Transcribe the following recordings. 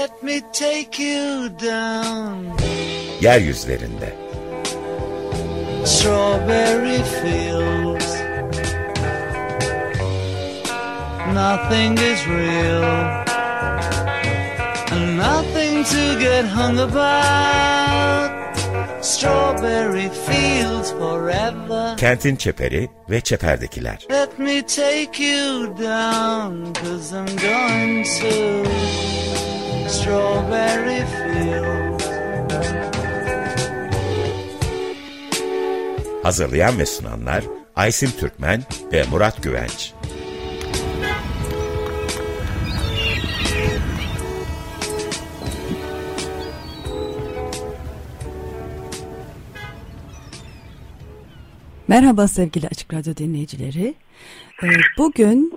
Let me take you down. Yeryüzlerinde. Strawberry fields. Nothing is real. And nothing to get hung about. Strawberry fields forever. Kentin çeperi ve çeperdekiler. Let me take you down, cause I'm going to Strawberry Fields. Hazırlayan ve sunanlar Aysim Türkmen ve Murat Güvenç. Merhaba sevgili Açık Radyo dinleyicileri. Ee, bugün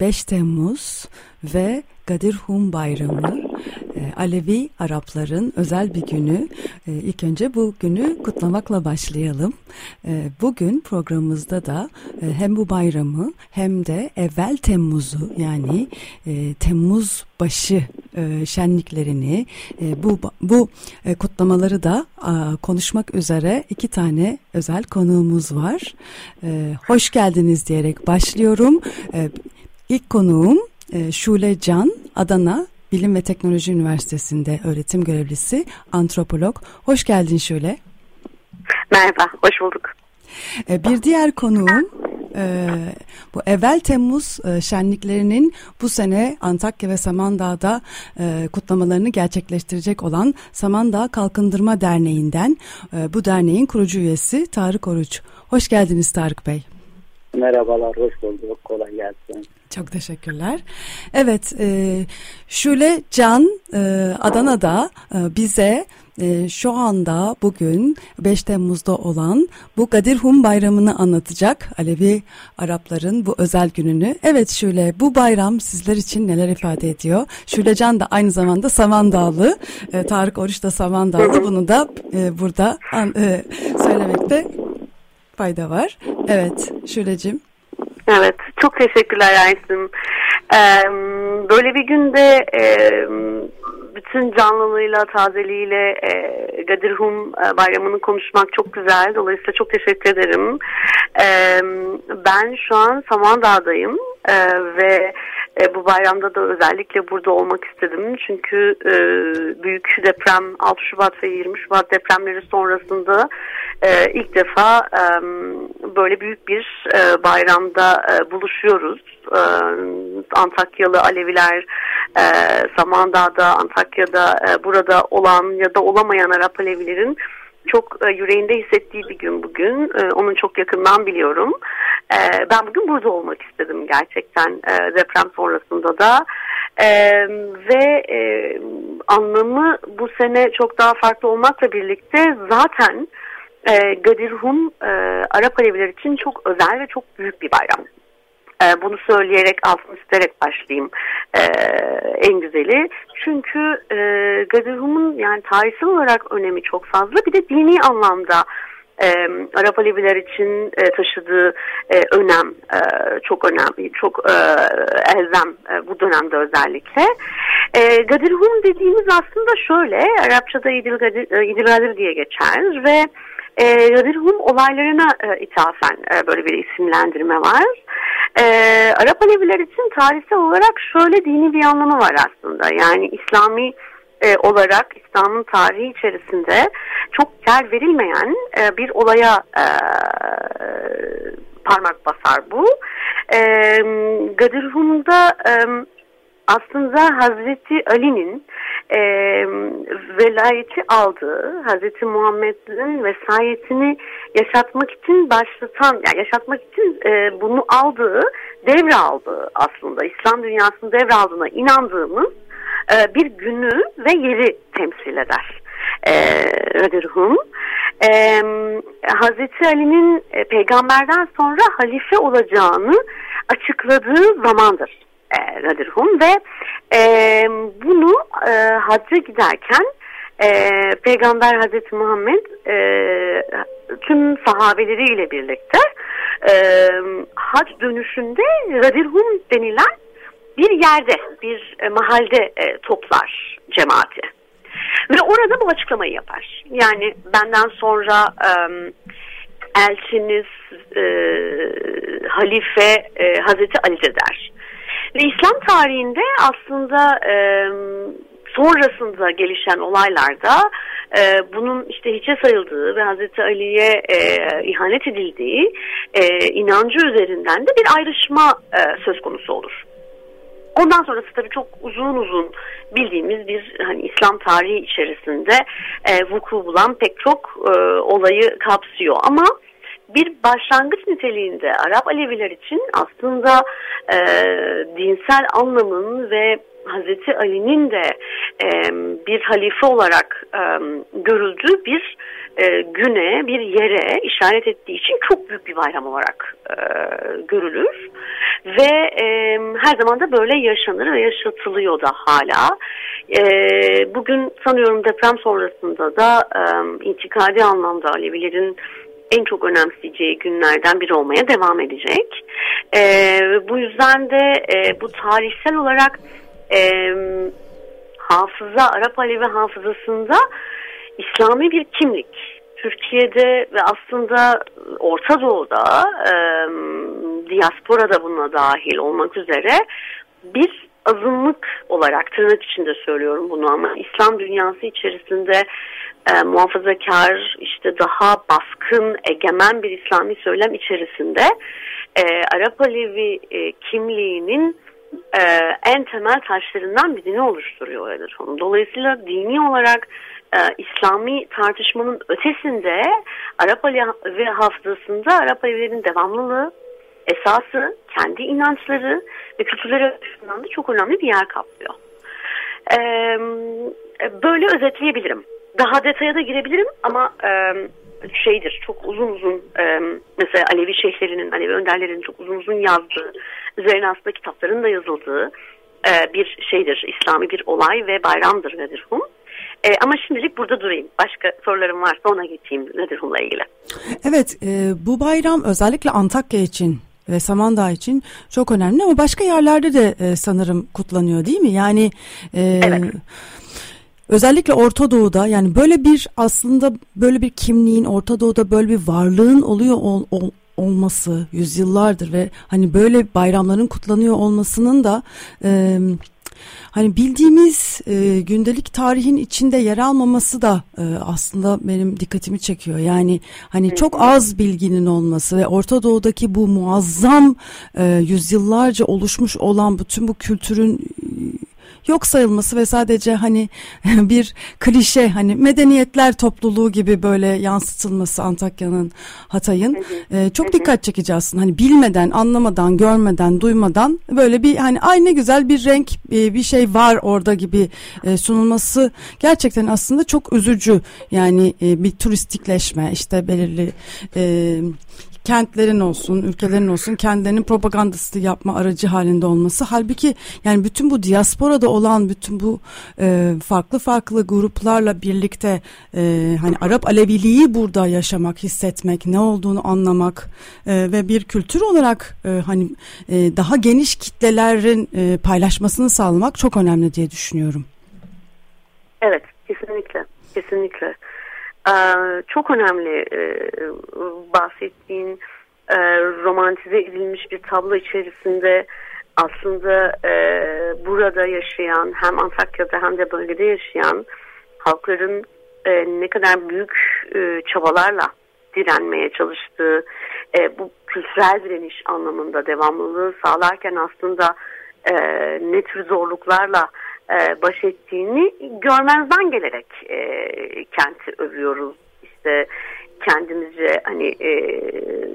5 e, Temmuz ve Gadir Hum Bayramı Alevi Arapların özel bir günü. E, ilk önce bu günü kutlamakla başlayalım. E, bugün programımızda da hem bu bayramı hem de evvel Temmuz'u yani Temmuz başı şenliklerini bu bu kutlamaları da konuşmak üzere iki tane özel konuğumuz var. Hoş geldiniz diyerek başlıyorum. İlk konuğum Şule Can Adana Bilim ve Teknoloji Üniversitesi'nde öğretim görevlisi, antropolog. Hoş geldin Şule. Merhaba, hoş bulduk. E, bir diğer konuğum e, bu evvel Temmuz e, şenliklerinin bu sene Antakya ve Samandağ'da kutlamalarını gerçekleştirecek olan Samandağ Kalkındırma Derneği'nden bu derneğin kurucu üyesi Tarık Oruç. Hoş geldiniz Tarık Bey. Merhabalar, hoş bulduk. Kolay gelsin. Çok teşekkürler. Evet, e, Şule Can e, Adana'da e, bize e, şu anda bugün 5 Temmuz'da olan bu Gadir Hum bayramını anlatacak. Alevi Arapların bu özel gününü. Evet Şule bu bayram sizler için neler ifade ediyor? Şule Can da aynı zamanda Samandağlı. E, Tarık Oruç da Samandağlı. Bunu da e, burada an, e, söylemekte fayda var. Evet Şule'cim. Evet, çok teşekkürler Aysim. Ee, böyle bir günde e, bütün canlılığıyla, tazeliğiyle e, Gadirhum e, bayramını konuşmak çok güzel. Dolayısıyla çok teşekkür ederim. E, ben şu an Samandağ'dayım e, ve e, bu bayramda da özellikle burada olmak istedim. Çünkü e, büyük deprem 6 Şubat ve 20 Şubat depremleri sonrasında e, ilk defa böyle büyük bir e, bayramda e, buluşuyoruz. E, Antakyalı Aleviler, e, Samandağ'da, Antakya'da e, burada olan ya da olamayan Arap Alevilerin çok yüreğinde hissettiği bir gün bugün. Onun çok yakından biliyorum. Ben bugün burada olmak istedim gerçekten deprem sonrasında da. E, ve e, anlamı bu sene çok daha farklı olmakla birlikte zaten e, Gadir Hum e, Arap Aleviler için çok özel ve çok büyük bir bayram. E, bunu söyleyerek altını isterek başlayayım e, en güzeli. Çünkü e, Gadir Hum'un yani tarihsel olarak önemi çok fazla. Bir de dini anlamda e, Arap Aleviler için e, taşıdığı e, önem e, çok önemli, çok e, elzem e, bu dönemde özellikle. E, Gadir Hum dediğimiz aslında şöyle, Arapçada İdil Gadir, e, İdil Gadir diye geçer ve e, Gadirhum olaylarına e, ithafen e, böyle bir isimlendirme var. E, Arap Aleviler için tarihsel olarak şöyle dini bir anlamı var aslında. Yani İslami e, olarak İslam'ın tarihi içerisinde çok yer verilmeyen e, bir olaya e, parmak basar bu. E, Gadirhum'da e, aslında Hazreti Ali'nin e, velayeti aldığı Hazreti Muhammed'in vesayetini yaşatmak için başlatan, yani yaşatmak için e, bunu aldığı, devraldığı aslında İslam dünyasının devraldığına inandığımız e, bir günü ve yeri temsil eder. E, Radirhum. E, Hazreti Ali'nin e, peygamberden sonra halife olacağını açıkladığı zamandır e, Radirhum ve e, bunu e, hacca giderken e, Peygamber Hazreti Muhammed e, tüm sahabeleriyle birlikte e, hac dönüşünde Radirhum denilen bir yerde, bir e, mahalde e, toplar cemaati. Ve orada bu açıklamayı yapar. Yani benden sonra e, elçiniz e, halife e, Hazreti Ali'dir der. Ve İslam tarihinde aslında e, sonrasında gelişen olaylarda e, bunun işte hiçe sayıldığı ve Hazreti Ali'ye e, ihanet edildiği e, inancı üzerinden de bir ayrışma e, söz konusu olur. Ondan sonrası tabii çok uzun uzun bildiğimiz bir hani İslam tarihi içerisinde e, vuku bulan pek çok e, olayı kapsıyor. Ama bir başlangıç niteliğinde Arap Aleviler için aslında e, dinsel anlamın ve Hazreti Ali'nin de e, bir halife olarak e, görüldüğü bir e, güne, bir yere işaret ettiği için çok büyük bir bayram olarak e, görülür. Ve e, her zaman da böyle yaşanır ve yaşatılıyor da hala. E, bugün sanıyorum deprem sonrasında da e, intikadi anlamda Alevilerin en çok önemseyeceği günlerden biri olmaya devam edecek. E, bu yüzden de e, bu tarihsel olarak e, hafıza, Arap Alevi hafızasında İslami bir kimlik. Türkiye'de ve aslında Orta Doğu'da, e, diaspora buna dahil olmak üzere bir azınlık olarak tırnak içinde söylüyorum bunu ama İslam dünyası içerisinde e, muhafazakar işte daha baskın egemen bir İslami söylem içerisinde e, Arap Alevi e, kimliğinin e, en temel taşlarından birini oluşturuyor Edatonu. Dolayısıyla dini olarak e, İslami tartışmanın ötesinde Arap Alevi hafızasında Arap Alevilerin devamlılığı, esası, kendi inançları ve kültürleri açısından da çok önemli bir yer kaplıyor. E, böyle özetleyebilirim. Daha detaya da girebilirim ama e, şeydir çok uzun uzun e, mesela Alevi şeyhlerinin, Alevi önderlerinin çok uzun uzun yazdığı, üzerine aslında kitapların da yazıldığı e, bir şeydir. İslami bir olay ve bayramdır Nedirhum. E, ama şimdilik burada durayım. Başka sorularım varsa ona geçeyim Nedirhum'la ilgili. Evet e, bu bayram özellikle Antakya için ve Samandağ için çok önemli ama başka yerlerde de e, sanırım kutlanıyor değil mi? Yani e, evet. Özellikle Orta Doğu'da yani böyle bir aslında böyle bir kimliğin Orta Doğu'da böyle bir varlığın oluyor ol, ol, olması yüzyıllardır ve hani böyle bayramların kutlanıyor olmasının da e, hani bildiğimiz e, gündelik tarihin içinde yer almaması da e, aslında benim dikkatimi çekiyor. Yani hani çok az bilginin olması ve Orta Doğu'daki bu muazzam e, yüzyıllarca oluşmuş olan bütün bu kültürün yok sayılması ve sadece hani bir klişe hani medeniyetler topluluğu gibi böyle yansıtılması Antakya'nın Hatay'ın e, çok dikkat çekici aslında. Hani bilmeden anlamadan görmeden duymadan böyle bir hani ay ne güzel bir renk e, bir şey var orada gibi e, sunulması gerçekten aslında çok üzücü. Yani e, bir turistikleşme işte belirli e, kentlerin olsun, ülkelerin olsun kendilerinin propagandası yapma aracı halinde olması. Halbuki yani bütün bu diasporada olan bütün bu e, farklı farklı gruplarla birlikte e, hani Arap Aleviliği burada yaşamak, hissetmek, ne olduğunu anlamak e, ve bir kültür olarak e, hani e, daha geniş kitlelerin e, paylaşmasını sağlamak çok önemli diye düşünüyorum. Evet, kesinlikle, kesinlikle. Ee, çok önemli e, bahsettiğin e, romantize edilmiş bir tablo içerisinde aslında e, burada yaşayan hem Antakya'da hem de bölgede yaşayan halkların ne kadar büyük çabalarla direnmeye çalıştığı bu kültürel direniş anlamında devamlılığı sağlarken aslında ne tür zorluklarla e, baş ettiğini görmezden gelerek e, kenti övüyoruz. İşte kendimizce hani e,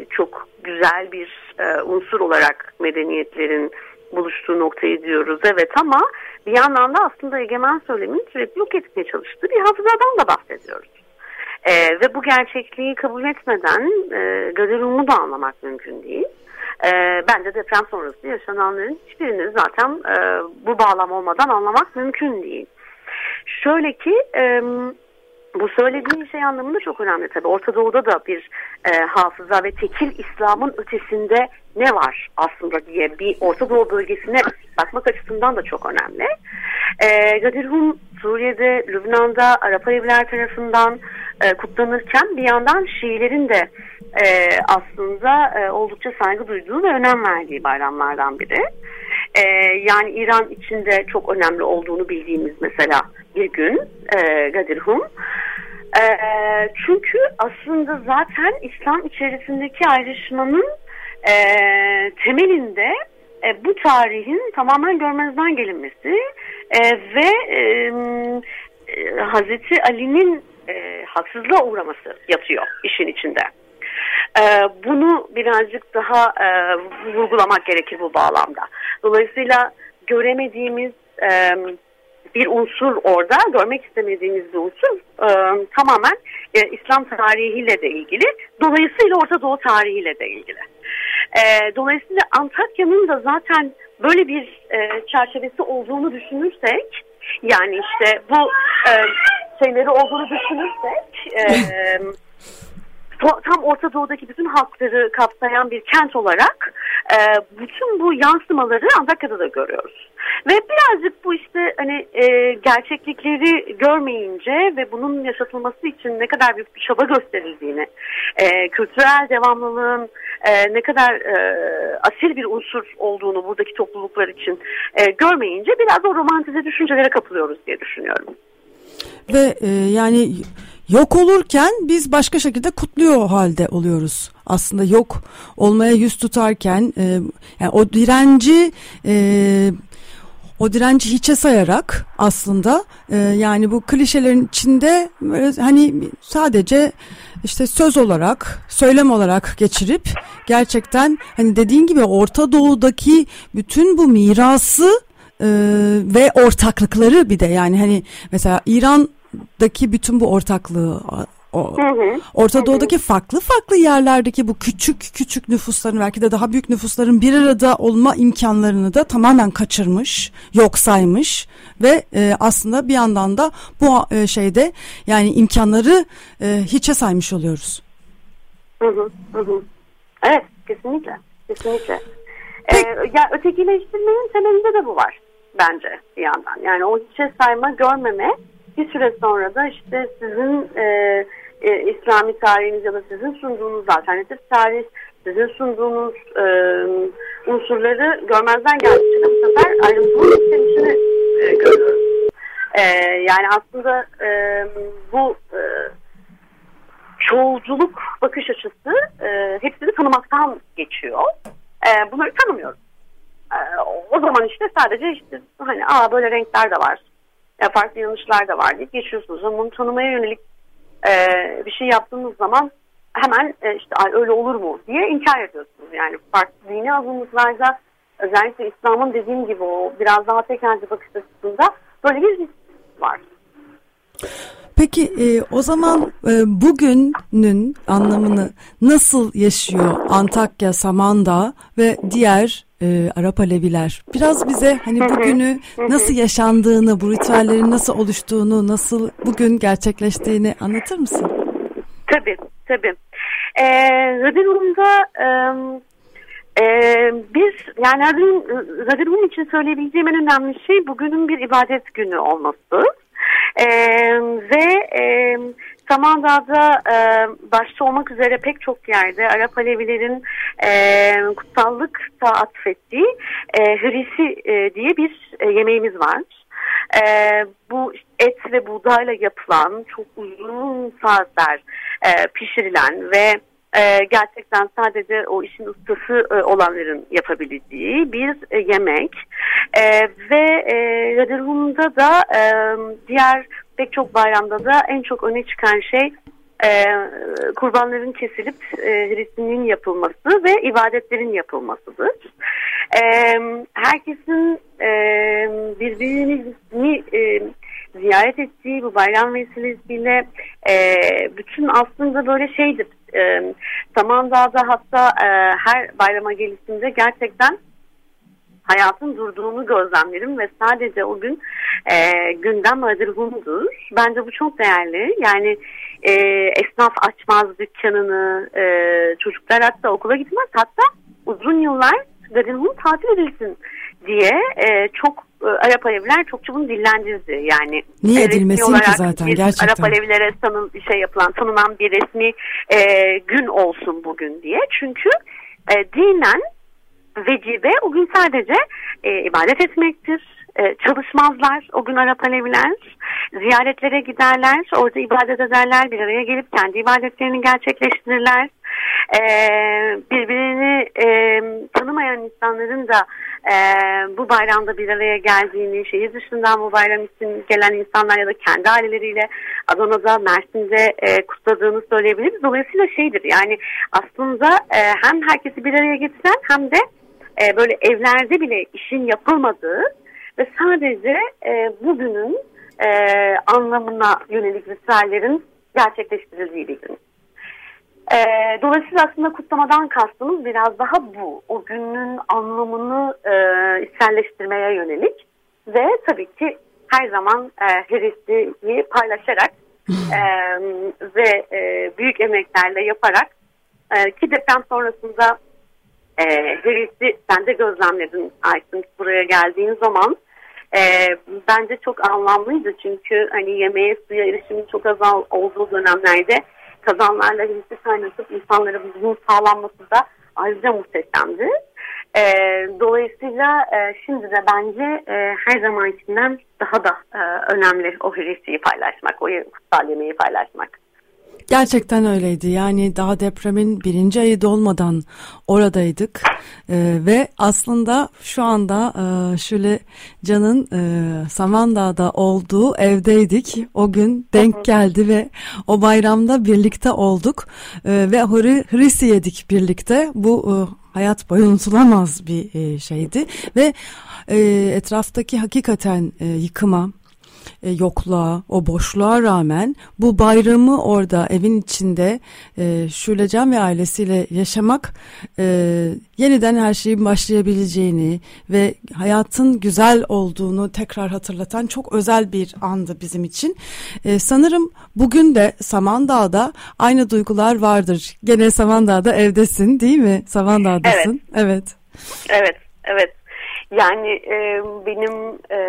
çok güzel bir e, unsur olarak medeniyetlerin buluştuğu noktayı diyoruz. Evet ama bir yandan da aslında egemen söylemin sürekli yok etmeye çalıştığı bir hafızadan da bahsediyoruz. E, ve bu gerçekliği kabul etmeden e, Gadirum'u da anlamak mümkün değil. E, bence deprem sonrası yaşananların hiçbirini zaten e, bu bağlam olmadan anlamak mümkün değil. Şöyle ki e, bu söylediğin şey anlamında çok önemli tabii. Orta Doğu'da da bir e, hafıza ve tekil İslam'ın ötesinde ne var aslında diye bir Orta Doğu bölgesine bakmak açısından da çok önemli. E, Gadirhum Suriye'de, Lübnan'da Arap Aleviler tarafından e, kutlanırken bir yandan Şiilerin de e, aslında e, oldukça saygı duyduğu ve önem verdiği bayramlardan biri. E, yani İran içinde çok önemli olduğunu bildiğimiz mesela bir gün e, Gadirhum. E, çünkü aslında zaten İslam içerisindeki ayrışmanın e, temelinde e, bu tarihin tamamen görmezden gelinmesi e, ve e, e, Hazreti Ali'nin e, haksızlığa uğraması yatıyor işin içinde. E, bunu birazcık daha e, vurgulamak gerekir bu bağlamda. Dolayısıyla göremediğimiz e, bir unsur orada, görmek istemediğimiz bir unsur e, tamamen e, İslam tarihiyle de ilgili, dolayısıyla Orta Doğu tarihiyle de ilgili. E, dolayısıyla Antakya'nın da zaten böyle bir e, çerçevesi olduğunu düşünürsek, yani işte bu e, şeyleri olduğunu düşünürsek, e, tam Orta Doğu'daki bütün halkları kapsayan bir kent olarak e, bütün bu yansımaları Antakya'da da görüyoruz. Ve birazcık bu işte hani e, gerçeklikleri görmeyince ve bunun yaşatılması için ne kadar büyük bir çaba gösterildiğini, e, kültürel devamlılığın e, ne kadar e, asil bir unsur olduğunu buradaki topluluklar için e, görmeyince biraz o romantize düşüncelere kapılıyoruz diye düşünüyorum. Ve e, yani yok olurken biz başka şekilde kutluyor halde oluyoruz. Aslında yok olmaya yüz tutarken e, yani o direnci e, o direnci hiçe sayarak aslında e, yani bu klişelerin içinde böyle hani sadece işte söz olarak söylem olarak geçirip gerçekten hani dediğin gibi Orta Doğu'daki bütün bu mirası e, ve ortaklıkları bir de yani hani mesela İran'daki bütün bu ortaklığı o, Orta Doğu'daki farklı farklı yerlerdeki bu küçük küçük nüfusların belki de daha büyük nüfusların bir arada olma imkanlarını da tamamen kaçırmış, yok saymış ve e, aslında bir yandan da bu e, şeyde yani imkanları e, hiçe saymış oluyoruz. Hı hı, hı. Evet, kesinlikle. Kesinlikle. Ee, ya ötekileştirmenin temelinde de bu var bence bir yandan. Yani o hiçe sayma, görmeme bir süre sonra da işte sizin e, e, İslami tarihiniz ya da sizin sunduğunuz alternatif tarih, sizin sunduğunuz e, unsurları görmezden geldikçe bu sefer ayrımcılık istemişini e, görüyoruz. E, yani aslında e, bu e, çoğulculuk bakış açısı e, hepsini tanımaktan geçiyor. E, bunları tanımıyoruz. E, o zaman işte sadece işte hani aa böyle renkler de var. Ya farklı yanlışlar da var deyip geçiyorsunuz. Ama bunu tanımaya yönelik e, bir şey yaptığınız zaman hemen e, işte öyle olur mu diye inkar ediyorsunuz. Yani farklı dini azınlıklarda özellikle İslam'ın dediğim gibi o biraz daha tekelci bakış açısında böyle bir risk var. Peki e, o zaman e, bugünün anlamını nasıl yaşıyor Antakya, Samandağ ve diğer e, Arap Aleviler? Biraz bize hani bugünü nasıl yaşandığını, bu ritüellerin nasıl oluştuğunu, nasıl bugün gerçekleştiğini anlatır mısın? Tabii, tabii. Ee, Radirum'da e, e, biz yani Radirhum için söyleyebileceğim en önemli şey bugünün bir ibadet günü olması. E, ve e, Samandağ'da e, başta olmak üzere pek çok yerde Arap Alevilerin e, kutsallık da atfettiği e, hürisi e, diye bir e, yemeğimiz var. E, bu et ve buğdayla yapılan çok uzun saatler e, pişirilen ve e, gerçekten sadece o işin ustası e, olanların yapabildiği bir e, yemek e, ve e, Radirhum'da da e, diğer pek çok bayramda da en çok öne çıkan şey e, kurbanların kesilip e, Hristiyanlığın yapılması ve ibadetlerin yapılmasıdır. E, herkesin e, birbirini e, ziyaret ettiği bu bayram vesilesiyle e, bütün aslında böyle şeydir. E, Samandağ'da hatta e, her bayrama gelişinde gerçekten hayatın durduğunu gözlemlerim ve sadece o gün e, gündem adırgumdur. Bence bu çok değerli. Yani e, esnaf açmaz dükkanını, e, çocuklar hatta okula gitmez. Hatta uzun yıllar Gadirhum tatil edilsin diye e, çok e, Arap Aleviler çokça bunu dillendirdi. Yani Niye edilmesin ki zaten, gerçekten. Arap Alevilere tanın, şey yapılan tanınan bir resmi e, gün olsun bugün diye. Çünkü e, dinen vecibe o gün sadece e, ibadet etmektir. E, çalışmazlar o gün Arap Aleviler. Ziyaretlere giderler. Orada ibadet ederler. Bir araya gelip kendi ibadetlerini gerçekleştirirler. E, birbirini e, tanımayan insanların da e, bu bayramda bir araya geldiğini, şehir dışından bu bayram için gelen insanlar ya da kendi aileleriyle Adana'da, Mersin'de e, kutladığını söyleyebiliriz. Dolayısıyla şeydir yani aslında e, hem herkesi bir araya getiren hem de e, böyle evlerde bile işin yapılmadığı ve sadece e, bugünün e, anlamına yönelik ritüellerin gerçekleştirildiği bir gün. E, dolayısıyla aslında kutlamadan kastımız biraz daha bu. O günün anlamını e, içselleştirmeye yönelik ve tabii ki her zaman e, Hristiyi paylaşarak e, ve e, büyük emeklerle yaparak e, ki deprem sonrasında e, Hristi sen de gözlemledin Aysun buraya geldiğin zaman e, bence çok anlamlıydı çünkü hani yemeğe suya erişimin çok az olduğu dönemlerde kazanlarla Hristi kaynatıp insanlara bunun sağlanması da ayrıca muhteşemdi. E, dolayısıyla e, şimdi de bence e, her zamankinden daha da e, önemli o Hristi'yi paylaşmak, o kutsal yemeği paylaşmak. Gerçekten öyleydi. Yani daha depremin birinci ayı dolmadan oradaydık Ee, ve aslında şu anda e, şöyle Can'ın e, Samandağ'da olduğu evdeydik. O gün denk geldi ve o bayramda birlikte olduk Ee, ve Hrisi yedik birlikte. Bu e, hayat boyu unutulamaz bir e, şeydi ve e, etraftaki hakikaten e, yıkıma e, yokluğa, o boşluğa rağmen bu bayramı orada evin içinde e, Şulecan ve ailesiyle yaşamak e, yeniden her şeyin başlayabileceğini ve hayatın güzel olduğunu tekrar hatırlatan çok özel bir andı bizim için. E, sanırım bugün de Samandağ'da aynı duygular vardır. Gene Samandağ'da evdesin değil mi? Samandağ'dasın. Evet. Evet, evet. Yani e, benim e,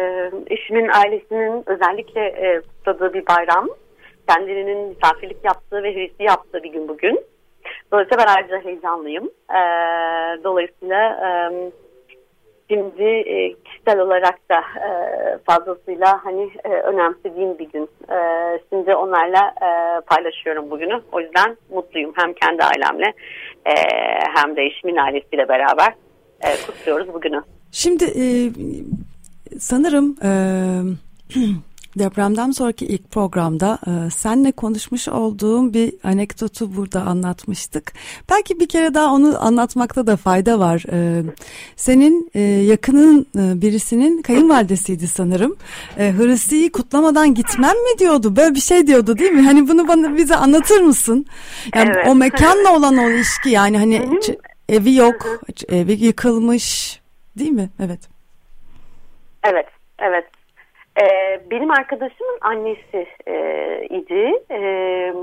eşimin ailesinin özellikle e, kutladığı bir bayram. Kendilerinin misafirlik yaptığı ve hristi yaptığı bir gün bugün. Dolayısıyla ben ayrıca heyecanlıyım. E, dolayısıyla e, şimdi e, kişisel olarak da e, fazlasıyla hani e, önemsediğim bir gün. E, şimdi onlarla e, paylaşıyorum bugünü. O yüzden mutluyum. Hem kendi ailemle e, hem de eşimin ailesiyle beraber e, kutluyoruz bugünü. Şimdi e, sanırım e, depremden sonraki ilk programda e, senle konuşmuş olduğum bir anekdotu burada anlatmıştık. Belki bir kere daha onu anlatmakta da fayda var. E, senin e, yakının e, birisinin kayınvalidesiydi sanırım. E, Hristi'yi kutlamadan gitmem mi diyordu? Böyle bir şey diyordu değil mi? Hani bunu bana bize anlatır mısın? Yani Evet. o mekanla olan o ilişki yani hani evi yok, evi yıkılmış değil mi? Evet. Evet, evet. Ee, benim arkadaşımın annesi e, idi e,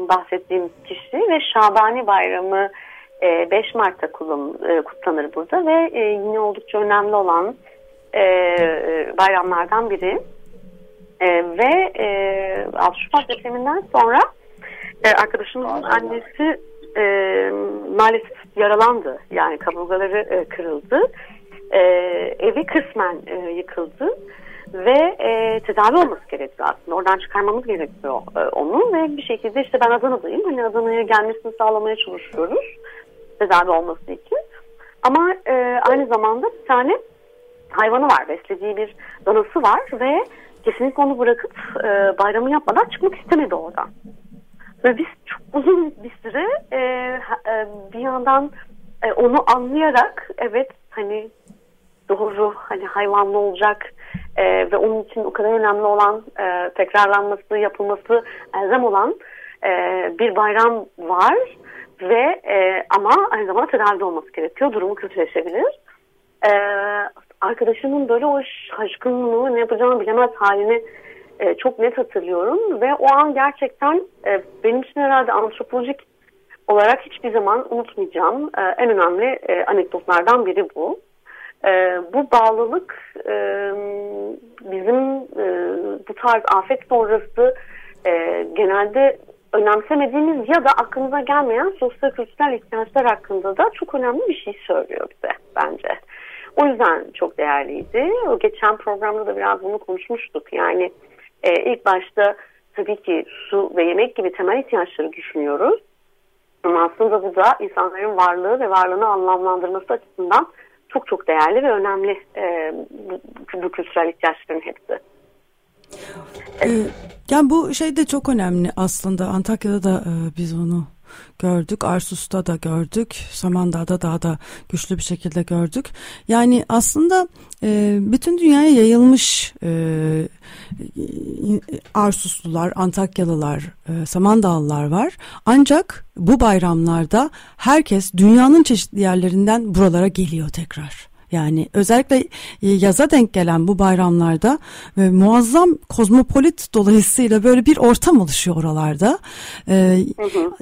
bahsettiğim kişi ve Şabani Bayramı e, 5 Mart'ta kullan, e, kutlanır burada ve e, yine oldukça önemli olan e, bayramlardan biri. E, ve e, 6 Şubat depreminden sonra e, arkadaşımızın annesi e, maalesef yaralandı. Yani kaburgaları e, kırıldı. E, evi kısmen e, yıkıldı ve e, tedavi olması gerekiyor aslında. Oradan çıkarmamız gerekiyor e, onu ve bir şekilde işte ben Adana'dayım. Hani Adana'ya gelmesini sağlamaya çalışıyoruz tedavi olması için. Ama e, aynı zamanda bir tane hayvanı var. Beslediği bir danası var ve kesinlikle onu bırakıp e, bayramı yapmadan çıkmak istemedi oradan. Ve biz çok uzun bir süre e, e, bir yandan e, onu anlayarak evet hani doğru hani hayvanlı olacak e, ve onun için o kadar önemli olan e, tekrarlanması yapılması elzem olan e, bir bayram var ve e, ama aynı zamanda tedavi olması gerekiyor durumu kötüleşebilir e, arkadaşımın böyle o şaşkınlığı ne yapacağını bilemez halini e, çok net hatırlıyorum ve o an gerçekten e, benim için herhalde antropolojik olarak hiçbir zaman unutmayacağım e, en önemli e, anekdotlardan biri bu. E, bu bağlılık e, tarz afet sonrası e, genelde önemsemediğimiz ya da aklımıza gelmeyen sosyal kültürel ihtiyaçlar hakkında da çok önemli bir şey söylüyor bize bence. O yüzden çok değerliydi. O geçen programda da biraz bunu konuşmuştuk. Yani e, ilk başta tabii ki su ve yemek gibi temel ihtiyaçları düşünüyoruz. Ama aslında bu da insanların varlığı ve varlığını anlamlandırması açısından çok çok değerli ve önemli e, bu, bu kültürel ihtiyaçların hepsi. Ee, yani bu şey de çok önemli aslında. Antakya'da da e, biz onu gördük. Arsus'ta da gördük. Samandağ'da daha da güçlü bir şekilde gördük. Yani aslında e, bütün dünyaya yayılmış e, Arsuslular, Antakyalılar, e, Samandağlılar var. Ancak bu bayramlarda herkes dünyanın çeşitli yerlerinden buralara geliyor tekrar. Yani özellikle e, yaza denk gelen bu bayramlarda e, muazzam kozmopolit dolayısıyla böyle bir ortam oluşuyor oralarda. E,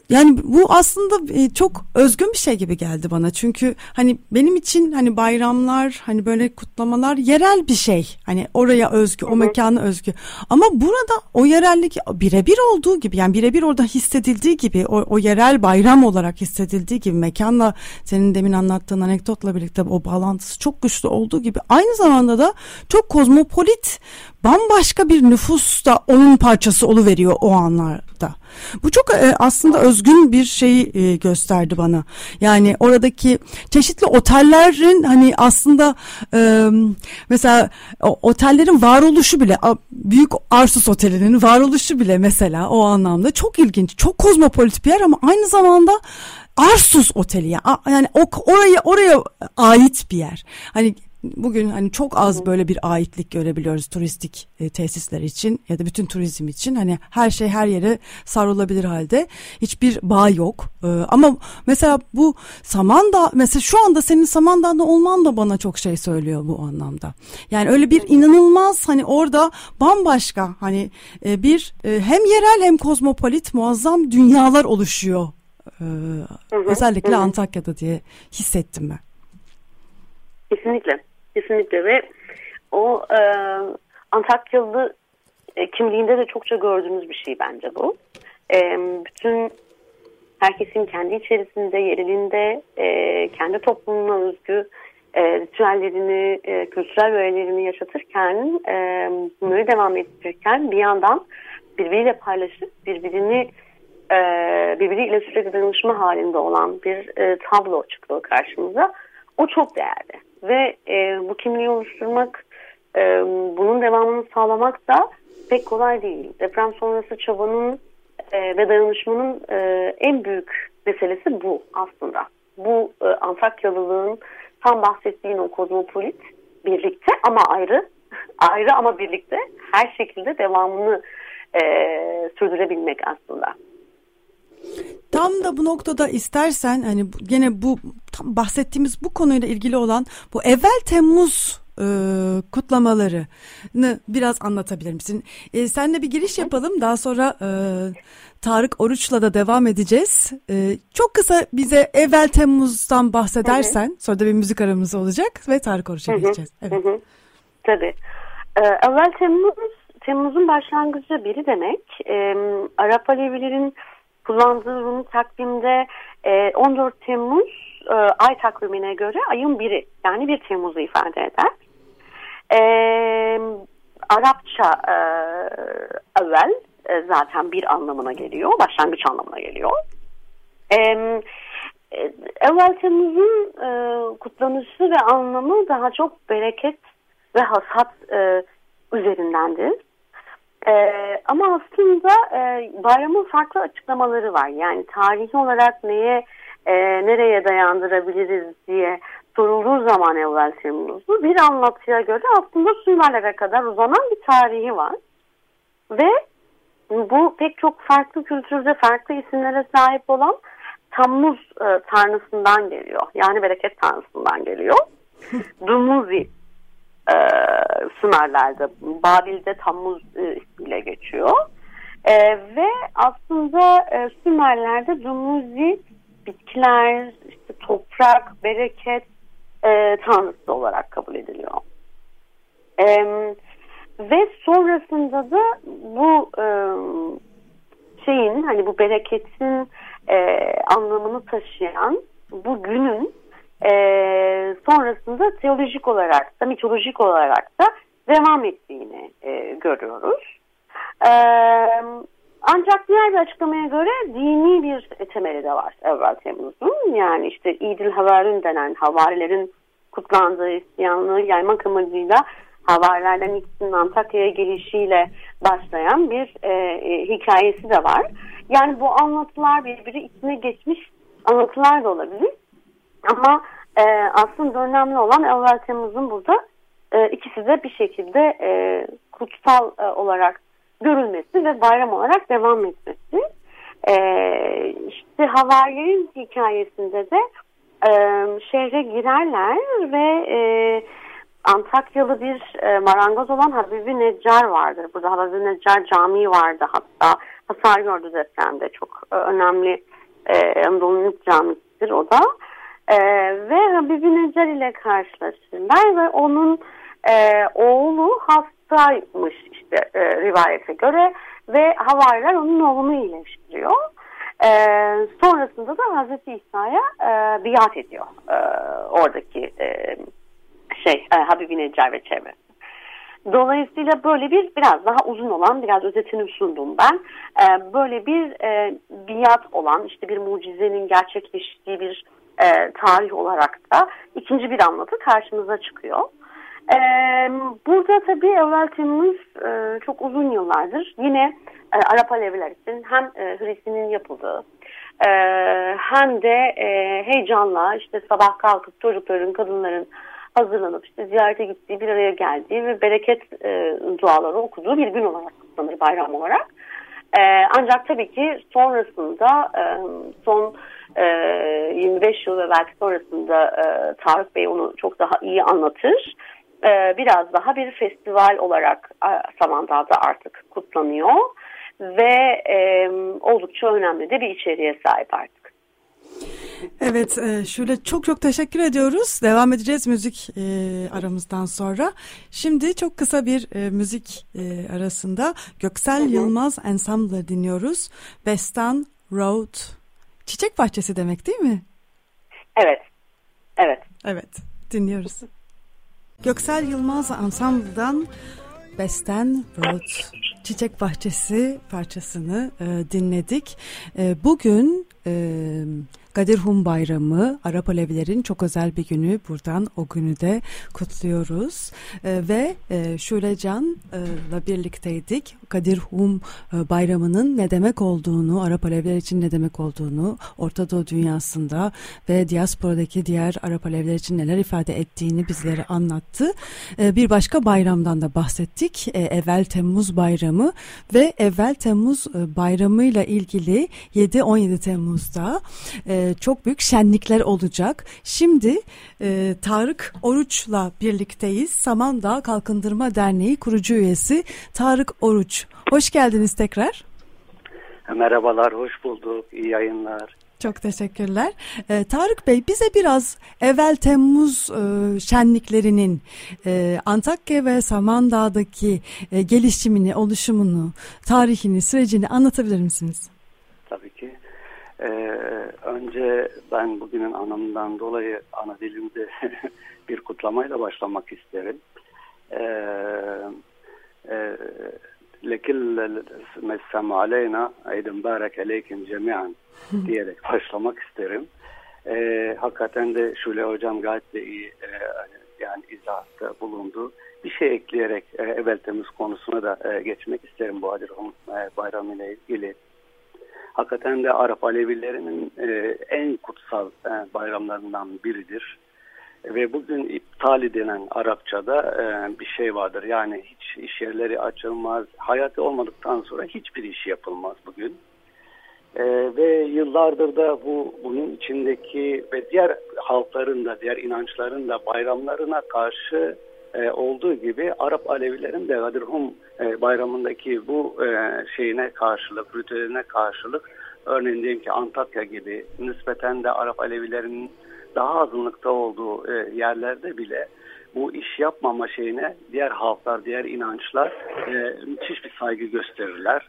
Yani bu aslında e, çok özgün bir şey gibi geldi bana. Çünkü hani benim için hani bayramlar hani böyle kutlamalar yerel bir şey. Hani oraya özgü, o mekana özgü. Ama burada o yerellik birebir olduğu gibi yani birebir orada hissedildiği gibi o, o yerel bayram olarak hissedildiği gibi mekanla senin demin anlattığın anekdotla birlikte o bağlantısı çok güçlü olduğu gibi aynı zamanda da çok kozmopolit bambaşka bir nüfus da onun parçası oluveriyor o anlarda. Bu çok e, aslında özgün bir şey e, gösterdi bana. Yani oradaki çeşitli otellerin hani aslında e, mesela o, otellerin varoluşu bile büyük Arsus Oteli'nin varoluşu bile mesela o anlamda çok ilginç. Çok kozmopolit bir yer ama aynı zamanda Arsus Oteli ya. Yani oraya oraya ait bir yer. Hani bugün hani çok az böyle bir aitlik görebiliyoruz turistik e, tesisler için ya da bütün turizm için. Hani her şey her yere sarılabilir halde. Hiçbir bağ yok. E, ama mesela bu Samandağ mesela şu anda senin Samandağ'da olman da bana çok şey söylüyor bu anlamda. Yani öyle bir inanılmaz hani orada bambaşka hani e, bir e, hem yerel hem kozmopolit muazzam dünyalar oluşuyor ee, hı hı, özellikle hı. Antakya'da diye hissettim ben. Kesinlikle, kesinlikle ve o e, Antakyalı e, kimliğinde de çokça gördüğümüz bir şey bence bu. E, bütün herkesin kendi içerisinde, yerelinde, e, kendi toplumuna özgü e, ritüellerini, e, kültürel öğelerini yaşatırken, e, bunları devam ettirirken bir yandan birbiriyle paylaşıp birbirini e, birbiriyle sürekli danışma halinde olan bir e, tablo çıkıyor karşımıza. O çok değerli ve e, bu kimliği oluşturmak, e, bunun devamını sağlamak da pek kolay değil. Deprem sonrası çabanın e, ve dayanışmanın e, en büyük meselesi bu aslında. Bu e, Antakyalılığın tam bahsettiğin o kozmopolit birlikte ama ayrı, ayrı ama birlikte her şekilde devamını e, sürdürebilmek aslında. Tam da bu noktada istersen hani gene bu tam bahsettiğimiz bu konuyla ilgili olan bu evvel Temmuz e, kutlamalarını biraz anlatabilir misin? E, senle bir giriş yapalım daha sonra e, Tarık Oruç'la da devam edeceğiz. E, çok kısa bize evvel Temmuz'dan bahsedersen hı hı. sonra da bir müzik aramız olacak ve Tarık Oruç'a geçeceğiz. Evet. Hı hı. Tabii. Ee, evvel Temmuz Temmuz'un başlangıcı biri demek. Ee, Arap Alevilerin kullandığı Rumi takvimde e, 14 Temmuz e, ay takvimine göre ayın biri yani 1 Temmuz'u ifade eder. E, Arapça e, evvel e, zaten bir anlamına geliyor, başlangıç anlamına geliyor. E, evvel Temmuz'un e, kutlanışı ve anlamı daha çok bereket ve hasat e, üzerindendir. Ee, ama aslında e, bayramın farklı açıklamaları var. Yani tarihi olarak neye e, nereye dayandırabiliriz diye sorulduğu zaman evvel Temmuz'u bir anlatıya göre aslında Sümerlere kadar uzanan bir tarihi var. Ve bu pek çok farklı kültürde farklı isimlere sahip olan Tammuz e, tanrısından geliyor. Yani bereket tanrısından geliyor. Dumuzi e, Sümerler'de. Babil'de Tammuz e, ismiyle geçiyor. E, ve aslında e, Sümerler'de Dumuzi bitkiler, işte toprak, bereket e, tanrısı olarak kabul ediliyor. E, Ve sonrasında da bu e, şeyin hani bu bereketin e, anlamını taşıyan bu günün e, sonrasında teolojik olarak da mitolojik olarak da devam ettiğini e, görüyoruz. E, ancak diğer bir açıklamaya göre dini bir temeli de var evvel Temmuz'un. Yani işte İdil Havarun denen havarilerin kutlandığı isyanlığı yaymak amacıyla havarilerden ikisinin Antakya'ya gelişiyle başlayan bir e, e, hikayesi de var. Yani bu anlatılar birbiri içine geçmiş anlatılar da olabilir. Ama e, aslında önemli olan evvel Temmuz'un burada e, ikisi de bir şekilde e, kutsal e, olarak görülmesi ve bayram olarak devam etmesi. E, işte havarilerin hikayesinde de e, şehre girerler ve e, Antakyalı bir e, marangoz olan Habibi Neccar vardır. Burada Habibi Neccar Camii vardı hatta hasar gördü depremde. Çok e, önemli e, Anadolu'nun camisidir o da. Ve Habibi Neccar ile karşılaşırlar ve onun e, oğlu hastaymış işte e, rivayete göre ve havariler onun oğlunu iyileştiriyor. E, sonrasında da Hazreti İsa'ya e, biat ediyor e, oradaki e, şey e, Habibi Neccar ve çevresi. Dolayısıyla böyle bir biraz daha uzun olan biraz özetini sundum ben. E, böyle bir e, biat olan işte bir mucizenin gerçekleştiği bir e, tarih olarak da ikinci bir anlatı karşımıza çıkıyor. E, burada tabii evvel Temmuz e, çok uzun yıllardır yine e, Arap Aleviler için hem e, Hristiyan'ın yapıldığı e, hem de e, heyecanla işte sabah kalkıp çocukların, kadınların hazırlanıp işte ziyarete gittiği, bir araya geldiği ve bereket e, duaları okuduğu bir gün olarak kutlanır bayram olarak. E, ancak tabii ki sonrasında e, son e, 25 yıl ve belki sonrasında e, Tarık Bey onu çok daha iyi anlatır. E, biraz daha bir festival olarak e, Samandağ'da artık kutlanıyor ve e, oldukça önemli de bir içeriğe sahip artık. Evet e, şöyle çok çok teşekkür ediyoruz. Devam edeceğiz müzik e, aramızdan sonra. Şimdi çok kısa bir e, müzik e, arasında Göksel. Yılmaz Ensemble dinliyoruz. Bestan Road Çiçek bahçesi demek değil mi? Evet. Evet. Evet dinliyoruz. Göksel Yılmaz Ensemble'dan Besten Road Çiçek Bahçesi parçasını e, dinledik. E, bugün e, Kadir Hum Bayramı, Arap Alevilerin çok özel bir günü. Buradan o günü de kutluyoruz. E, ve e, Şule Can'la birlikteydik. Kadir Hum e, Bayramı'nın ne demek olduğunu, Arap Aleviler için ne demek olduğunu, Orta Doğu dünyasında ve diasporadaki diğer Arap Aleviler için neler ifade ettiğini bizlere anlattı. E, bir başka bayramdan da bahsettik. E, Evvel Temmuz Bayramı ve Evvel Temmuz e, Bayramı'yla ilgili 7-17 Temmuz'da e, çok büyük şenlikler olacak. Şimdi e, Tarık Oruç'la birlikteyiz. Samandağ Kalkındırma Derneği kurucu üyesi Tarık Oruç. Hoş geldiniz tekrar. Merhabalar, hoş bulduk. İyi yayınlar. Çok teşekkürler. Ee, Tarık Bey bize biraz evvel Temmuz e, şenliklerinin e, Antakya ve Samandağ'daki e, gelişimini, oluşumunu, tarihini, sürecini anlatabilir misiniz? Ee, önce ben bugünün anlamından dolayı ana dilimde bir kutlamayla başlamak isterim. Lekil messam aleyna eydin mübarek aleykim cemiyan diyerek başlamak isterim. Ee, hakikaten de Şule Hocam gayet de iyi e, yani izahatta bulundu. Bir şey ekleyerek e, evvel temiz konusuna da e, geçmek isterim bu Adirhum e, bayramı ile ilgili hakikaten de Arap Alevilerinin e, en kutsal e, bayramlarından biridir. Ve bugün iptal edilen Arapçada e, bir şey vardır. Yani hiç iş yerleri açılmaz. Hayatı olmadıktan sonra hiçbir iş yapılmaz bugün. E, ve yıllardır da bu bunun içindeki ve diğer halkların da diğer inançların da bayramlarına karşı olduğu gibi Arap Alevilerin de Gadirhum e, bayramındaki bu e, şeyine karşılık, ritüeline karşılık örneğin diyelim ki Antakya gibi nispeten de Arap Alevilerinin daha azınlıkta olduğu e, yerlerde bile bu iş yapmama şeyine diğer halklar, diğer inançlar müthiş bir saygı gösterirler.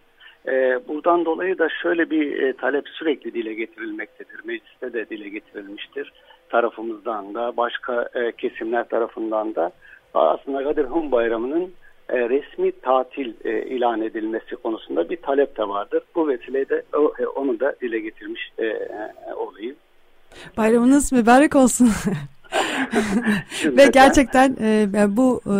E, buradan dolayı da şöyle bir talep sürekli dile getirilmektedir. Mecliste de dile getirilmiştir. Tarafımızdan da başka kesimler tarafından da aslında Kadir Hun Bayramı'nın e, resmi tatil e, ilan edilmesi konusunda bir talep de vardır. Bu vesileyle o, e, onu da dile getirmiş e, e, olayım. Bayramınız mübarek olsun. Ve gerçekten e, bu e,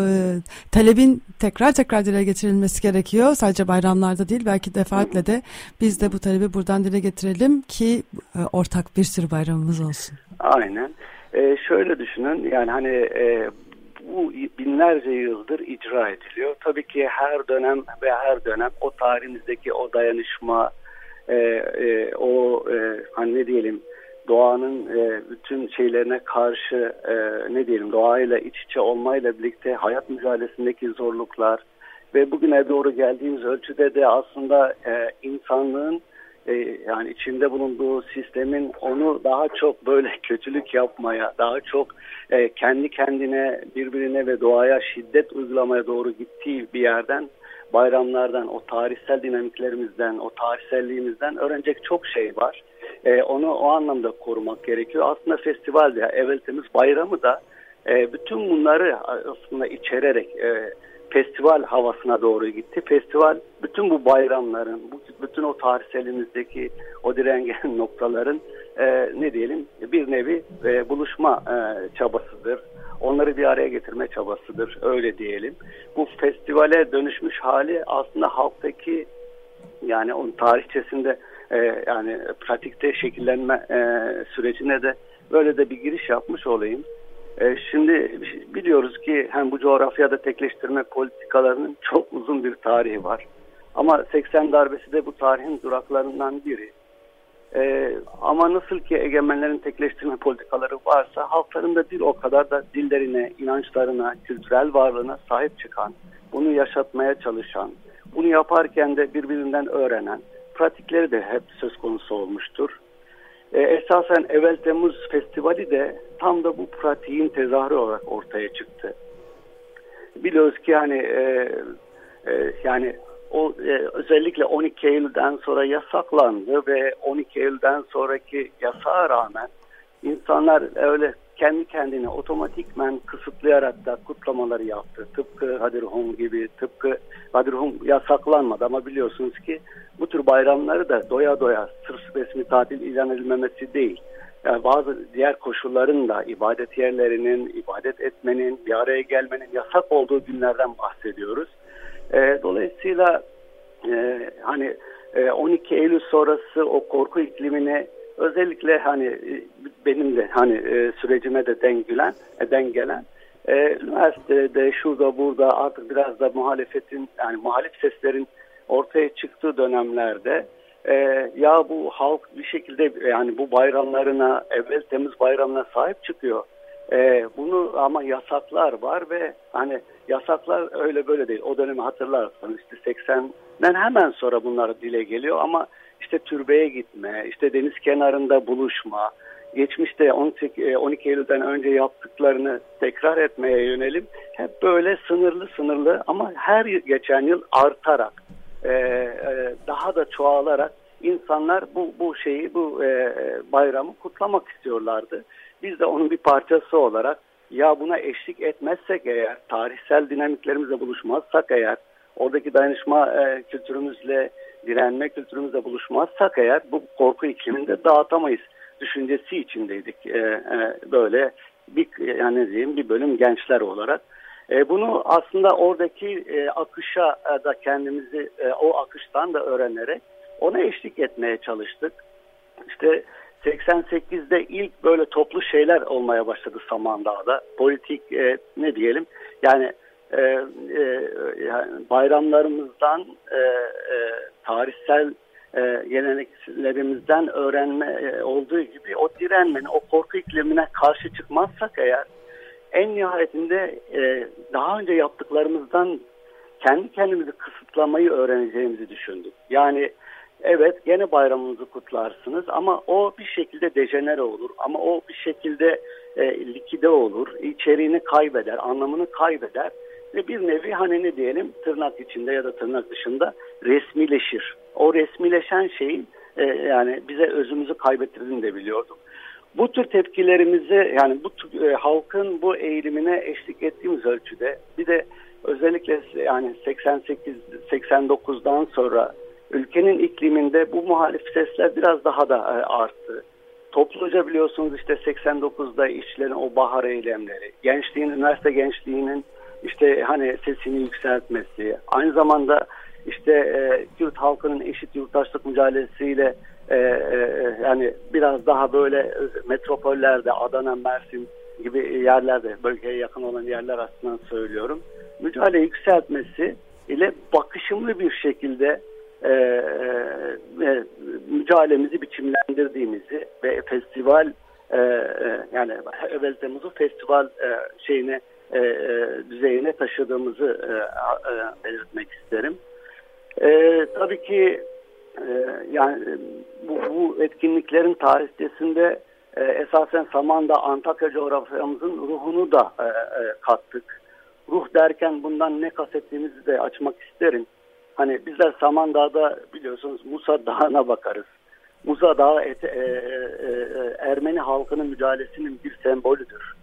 talebin tekrar tekrar dile getirilmesi gerekiyor. Sadece bayramlarda değil belki defaatle de biz de bu talebi buradan dile getirelim ki e, ortak bir sürü bayramımız olsun. Aynen. E, şöyle düşünün yani hani e, bu binlerce yıldır icra ediliyor. Tabii ki her dönem ve her dönem o tarihimizdeki o dayanışma, e, e, o e, hani ne diyelim doğanın e, bütün şeylerine karşı e, ne diyelim doğayla iç içe olmayla birlikte hayat mücadelesindeki zorluklar ve bugüne doğru geldiğimiz ölçüde de aslında e, insanlığın e, yani içinde bulunduğu sistemin onu daha çok böyle kötülük yapmaya, daha çok e, kendi kendine birbirine ve doğaya şiddet uygulamaya doğru gittiği bir yerden bayramlardan, o tarihsel dinamiklerimizden, o tarihselliğimizden öğrenecek çok şey var. E, onu o anlamda korumak gerekiyor. Aslında festival ya evvel temiz bayramı da e, bütün bunları aslında içererek e, festival havasına doğru gitti. Festival bütün bu bayramların, bütün o tarihselimizdeki o direngen noktaların e, ne diyelim bir nevi e, buluşma e, çabasıdır. Onları bir araya getirme çabasıdır öyle diyelim. Bu festivale dönüşmüş hali aslında halktaki yani onun tarihçesinde e, yani pratikte şekillenme e, sürecine de böyle de bir giriş yapmış olayım. E, şimdi biliyoruz ki hem bu coğrafyada tekleştirme politikalarının çok uzun bir tarihi var. Ama 80 darbesi de bu tarihin duraklarından biri. E, ama nasıl ki egemenlerin tekleştirme politikaları varsa halkların da dil o kadar da dillerine, inançlarına, kültürel varlığına sahip çıkan, bunu yaşatmaya çalışan, bunu yaparken de birbirinden öğrenen, pratikleri de hep söz konusu olmuştur. E, esasen Evvel Temmuz Festivali de tam da bu pratiğin tezahürü olarak ortaya çıktı. Biliyoruz ki hani e, e, yani o e, özellikle 12 Eylül'den sonra yasaklandı ve 12 Eylül'den sonraki yasağa rağmen insanlar öyle kendi kendine otomatikmen kısıtlayarak da kutlamaları yaptı. Tıpkı Hadirhum gibi, tıpkı Hadirhum yasaklanmadı ama biliyorsunuz ki bu tür bayramları da doya doya sırf resmi tatil ilan edilmemesi değil. Yani bazı diğer koşulların da ibadet yerlerinin, ibadet etmenin, bir araya gelmenin yasak olduğu günlerden bahsediyoruz. E, dolayısıyla e, hani e, 12 Eylül sonrası o korku iklimine özellikle hani e, benim de hani e, sürecime de dengelen, e, dengelen e, üniversitede şurada burada artık biraz da muhalefetin yani muhalif seslerin ortaya çıktığı dönemlerde e, ya bu halk bir şekilde yani bu bayramlarına evvel temiz bayramına sahip çıkıyor. E, bunu ama yasaklar var ve hani yasaklar öyle böyle değil. O dönemi hatırlarsanız işte 80'den hemen sonra bunlar dile geliyor ama işte türbeye gitme, işte deniz kenarında buluşma, geçmişte 18, 12 e, Eylül'den önce yaptıklarını tekrar etmeye yönelim. Hep böyle sınırlı sınırlı ama her geçen yıl artarak, e, e, daha da çoğalarak insanlar bu, bu şeyi, bu bayramı kutlamak istiyorlardı. Biz de onun bir parçası olarak ya buna eşlik etmezsek eğer, tarihsel dinamiklerimizle buluşmazsak eğer, oradaki dayanışma kültürümüzle, direnme kültürümüzle buluşmazsak eğer bu korku ikliminde dağıtamayız düşüncesi içindeydik. E, e, böyle bir yani diyeyim bir bölüm gençler olarak. E, bunu aslında oradaki e, akışa da kendimizi e, o akıştan da öğrenerek ona eşlik etmeye çalıştık. İşte 88'de ilk böyle toplu şeyler olmaya başladı Samandağ'da. Politik e, ne diyelim yani e, e, yani bayramlarımızdan e, e, tarihsel e, geleneklerimizden öğrenme e, olduğu gibi o direnmenin, o korku iklimine karşı çıkmazsak eğer en nihayetinde e, daha önce yaptıklarımızdan kendi kendimizi kısıtlamayı öğreneceğimizi düşündük. Yani evet gene bayramınızı kutlarsınız ama o bir şekilde dejenere olur ama o bir şekilde e, likide olur, içeriğini kaybeder, anlamını kaybeder ve bir nevi hani ne diyelim tırnak içinde ya da tırnak dışında resmileşir. O resmileşen şeyin e, yani bize özümüzü kaybettirdiğini de biliyordum. Bu tür tepkilerimizi yani bu e, halkın bu eğilimine eşlik ettiğimiz ölçüde bir de özellikle yani 88 89'dan sonra ülkenin ikliminde bu muhalif sesler biraz daha da e, arttı. Topluca biliyorsunuz işte 89'da işçilerin o bahar eylemleri, gençliğin, üniversite gençliğinin işte hani sesini yükseltmesi, aynı zamanda işte e, Kürt halkının eşit yurttaşlık mücadelesiyle e, e, yani biraz daha böyle metropollerde Adana, Mersin gibi yerlerde bölgeye yakın olan yerler aslında söylüyorum. Mücadele yükseltmesi ile bakışımlı bir şekilde e, e, mücadelemizi biçimlendirdiğimizi ve festival e, e, yani evvel Temmuz'u festival e, şeyine e, e, düzeyine taşıdığımızı e, e, belirtmek isterim. E, tabii ki e, yani bu, bu etkinliklerin tarihçesinde e, esasen Samandağ Antakya coğrafyamızın ruhunu da e, e, kattık. Ruh derken bundan ne kastettiğimizi de açmak isterim. Hani bizler Samandağ'da biliyorsunuz Musa Dağı'na bakarız. Musa Dağı et, e, e, e, Ermeni halkının mücadelesinin bir sembolüdür.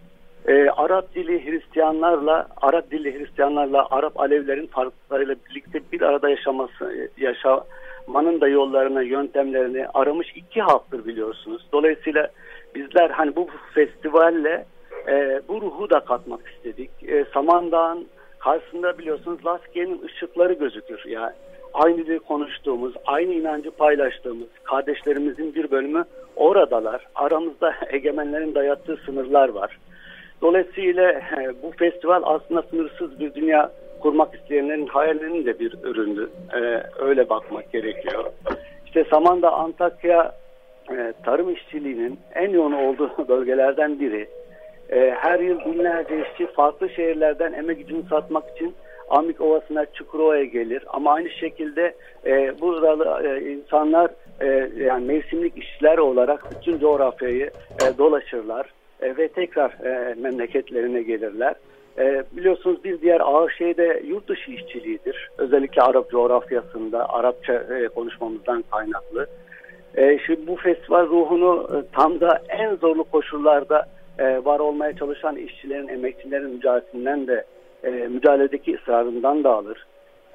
E, Arap dili Hristiyanlarla, Arap dili Hristiyanlarla Arap Alevlerin farklarıyla birlikte bir arada yaşaması, yaşamanın da yollarını, yöntemlerini aramış iki halktır biliyorsunuz. Dolayısıyla bizler hani bu festivalle e, bu ruhu da katmak istedik. E, Samandağ'ın karşısında biliyorsunuz Laskiye'nin ışıkları gözükür. Yani aynı dili konuştuğumuz, aynı inancı paylaştığımız kardeşlerimizin bir bölümü oradalar. Aramızda egemenlerin dayattığı sınırlar var. Dolayısıyla e, bu festival aslında sınırsız bir dünya kurmak isteyenlerin hayallerinin de bir üründü. Ee, öyle bakmak gerekiyor. İşte Samandağ, Antakya e, tarım işçiliğinin en yoğun olduğu bölgelerden biri. E, her yıl binlerce işçi farklı şehirlerden emek gücünü satmak için Amik Ovası'na, Çukurova'ya gelir. Ama aynı şekilde e, burada e, insanlar e, yani mevsimlik işçiler olarak bütün coğrafyayı e, dolaşırlar e, ve tekrar e, memleketlerine gelirler. E, biliyorsunuz bir diğer ağır şey de yurt dışı işçiliğidir. Özellikle Arap coğrafyasında Arapça e, konuşmamızdan kaynaklı. E, şimdi bu festival ruhunu e, tam da en zorlu koşullarda e, var olmaya çalışan işçilerin, emekçilerin mücadelesinden de e, mücadeledeki ısrarından da alır.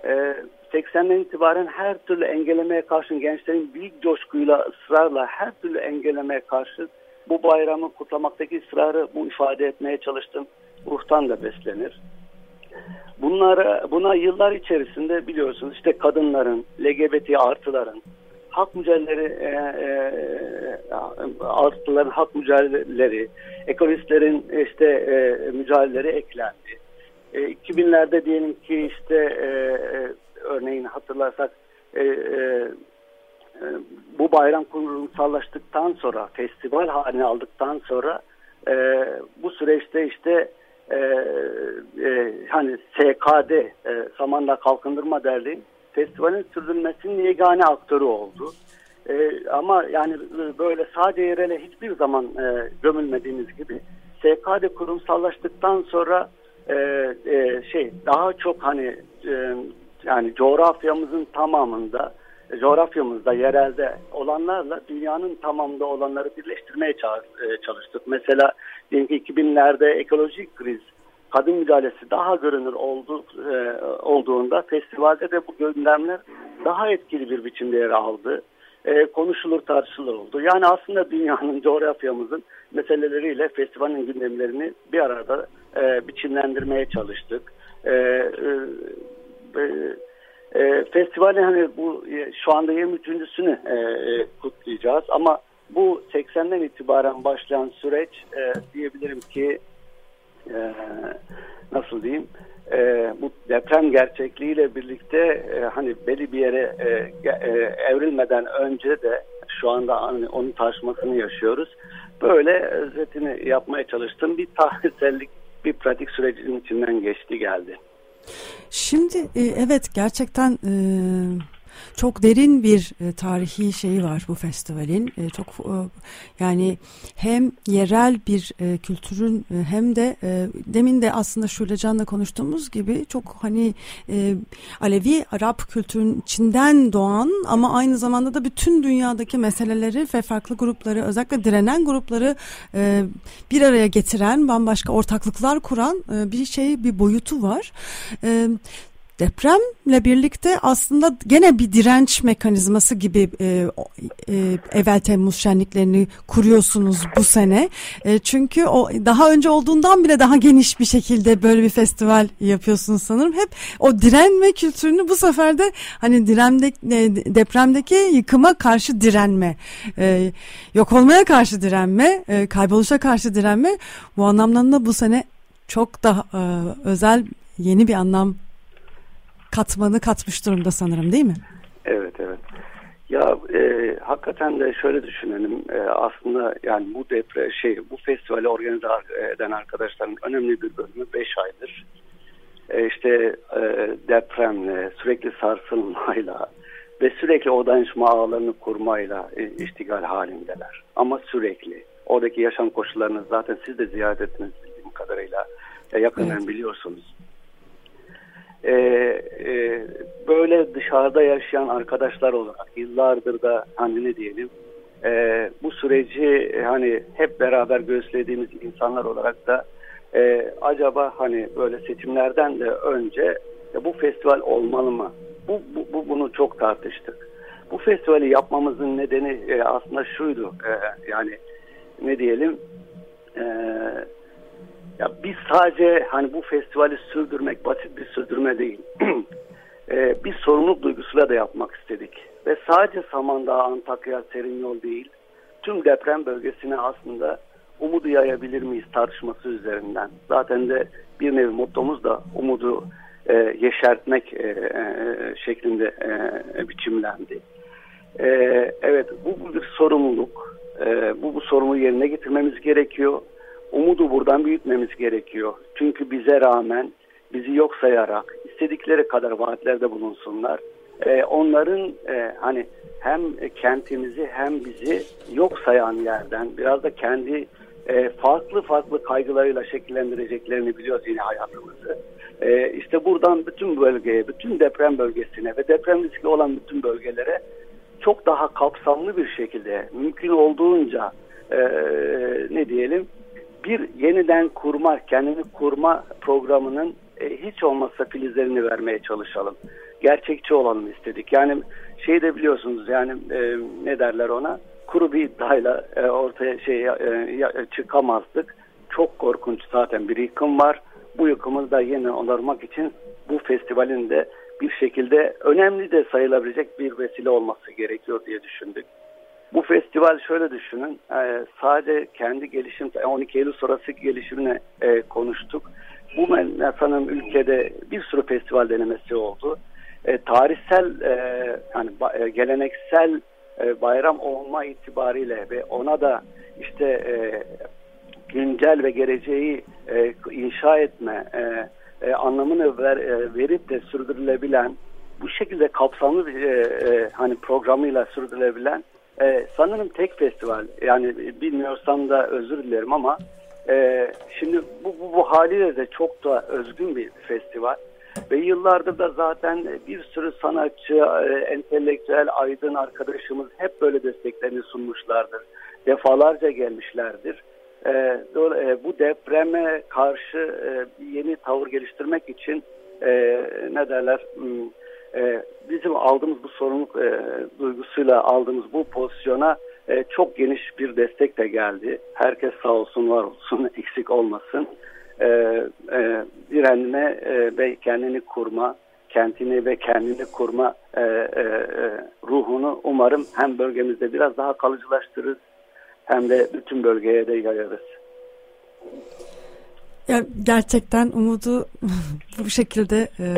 E, 80'den itibaren her türlü engellemeye karşı gençlerin büyük coşkuyla, ısrarla her türlü engellemeye karşı bu bayramı kutlamaktaki ısrarı bu ifade etmeye çalıştım. Ruhtan da beslenir. Bunlara, buna yıllar içerisinde biliyorsunuz işte kadınların, LGBT artıların, hak mücadeleleri, e, e, artıların hak mücadeleleri, ekolojistlerin işte e, mücadeleleri eklendi. E, 2000'lerde diyelim ki işte e, e, örneğin hatırlarsak e, e, e, bu bayram kurumsallaştıktan sonra, festival haline aldıktan sonra e, bu süreçte işte e, e, hani SKD, e, Samandağ Kalkındırma Derneği festivalin sürdürülmesinin yegane aktörü oldu. E, ama yani böyle sadece yerele hiçbir zaman e, gömülmediğimiz gibi SKD kurumsallaştıktan sonra e, e, şey daha çok hani e, yani coğrafyamızın tamamında coğrafyamızda yerelde olanlarla dünyanın tamamında olanları birleştirmeye e, çalıştık. Mesela diyelim ki 2000'lerde ekolojik kriz, kadın mücadelesi daha görünür oldu, e, olduğunda festivalde de bu gündemler daha etkili bir biçimde yer aldı. E, konuşulur tartışılır oldu. Yani aslında dünyanın, coğrafyamızın meseleleriyle festivalin gündemlerini bir arada e, biçimlendirmeye çalıştık. E, e, festivalin hani bu e, şu anda 23.sünü e, e, kutlayacağız ama bu 80'den itibaren başlayan süreç e, diyebilirim ki e, nasıl diyeyim e, bu deprem gerçekliğiyle birlikte e, hani belli bir yere e, e, evrilmeden önce de şu anda hani onun tartışmasını yaşıyoruz. Böyle özetini yapmaya çalıştım. Bir tarihsellik, bir pratik sürecinin içinden geçti geldi. Şimdi e, evet gerçekten e, çok derin bir e, tarihi şeyi var bu festivalin. E, çok e, yani hem yerel bir e, kültürün e, hem de e, demin de aslında Şule Can'la konuştuğumuz gibi çok hani e, Alevi Arap kültürün içinden doğan ama aynı zamanda da bütün dünyadaki meseleleri ve farklı grupları özellikle direnen grupları e, bir araya getiren bambaşka ortaklıklar kuran e, bir şey bir boyutu var. E, depremle birlikte aslında gene bir direnç mekanizması gibi e, e, evvel Temmuz şenliklerini kuruyorsunuz bu sene. E, çünkü o daha önce olduğundan bile daha geniş bir şekilde böyle bir festival yapıyorsunuz sanırım. Hep o direnme kültürünü bu sefer de hani diremde, e, depremdeki yıkıma karşı direnme, e, yok olmaya karşı direnme, e, kayboluşa karşı direnme bu anlamda da bu sene çok daha e, özel yeni bir anlam katmanı katmış durumda sanırım değil mi? Evet evet. Ya e, hakikaten de şöyle düşünelim. E, aslında yani bu depre şey bu festivali organize eden arkadaşların önemli bir bölümü 5 aydır. E, işte e, depremle, sürekli sarsılmayla ve sürekli o dayanışma ağlarını kurmayla e, iştigal halindeler. Ama sürekli. Oradaki yaşam koşullarını zaten siz de ziyaret ettiniz bildiğim kadarıyla. E, yakından evet. biliyorsunuz e, e, böyle dışarıda yaşayan arkadaşlar olarak yıllardır da hani ne diyelim e, bu süreci e, hani hep beraber gösterdiğimiz insanlar olarak da e, acaba hani böyle seçimlerden de önce e, bu festival olmalı mı? Bu, bu, bu bunu çok tartıştık. Bu festivali yapmamızın nedeni e, aslında şuydu e, yani ne diyelim e, ya biz sadece hani bu festivali sürdürmek basit bir sürdürme değil. ee, bir sorumluluk duygusuyla da yapmak istedik. Ve sadece Samandağ, Antakya, Serinyol değil, tüm deprem bölgesine aslında umudu yayabilir miyiz tartışması üzerinden. Zaten de bir nevi mottomuz da umudu e, yeşertmek e, e, şeklinde e, biçimlendi. E, evet bu, bu bir sorumluluk. E, bu, bu sorumluluğu yerine getirmemiz gerekiyor umudu buradan büyütmemiz gerekiyor. Çünkü bize rağmen bizi yok sayarak istedikleri kadar vaatlerde bulunsunlar. Ee, onların e, hani hem kentimizi hem bizi yok sayan yerden biraz da kendi e, farklı farklı kaygılarıyla şekillendireceklerini biliyoruz yine hayatımızı. E, işte buradan bütün bölgeye, bütün deprem bölgesine ve deprem riski olan bütün bölgelere çok daha kapsamlı bir şekilde mümkün olduğunca e, ne diyelim bir yeniden kurma, kendini kurma programının e, hiç olmazsa filizlerini vermeye çalışalım. Gerçekçi olalım istedik. Yani şey de biliyorsunuz yani e, ne derler ona kuru bir iddiayla e, ortaya şey e, çıkamazdık. Çok korkunç zaten bir yıkım var. Bu yıkımı da yine onarmak için bu festivalin de bir şekilde önemli de sayılabilecek bir vesile olması gerekiyor diye düşündük. Bu festival şöyle düşünün, e, sadece kendi gelişim, 12 Eylül sonrası gelişimine e, konuştuk. Bu sanırım ülkede bir sürü festival denemesi oldu. E, tarihsel, e, yani e, geleneksel e, bayram olma itibariyle ve ona da işte e, güncel ve geleceği e, inşa etme e, e, anlamını ver, e, verip de sürdürülebilen bu şekilde kapsamlı bir e, e, hani programıyla sürdürülebilen e, sanırım tek festival. Yani bilmiyorsam da özür dilerim ama e, şimdi bu, bu, bu haliyle de çok da özgün bir festival. Ve yıllardır da zaten bir sürü sanatçı, e, entelektüel, aydın arkadaşımız hep böyle desteklerini sunmuşlardır. Defalarca gelmişlerdir. E, e, bu depreme karşı yeni tavır geliştirmek için ne derler... Hmm, e, bizim aldığımız bu sorumluluk e, duygusuyla aldığımız bu pozisyona e, çok geniş bir destek de geldi. Herkes sağ olsun var olsun eksik olmasın. E, e, direnme e, ve kendini kurma, kentini ve kendini kurma e, e, e, ruhunu umarım hem bölgemizde biraz daha kalıcılaştırırız hem de bütün bölgeye de yayarız. Ya gerçekten umudu bu şekilde e,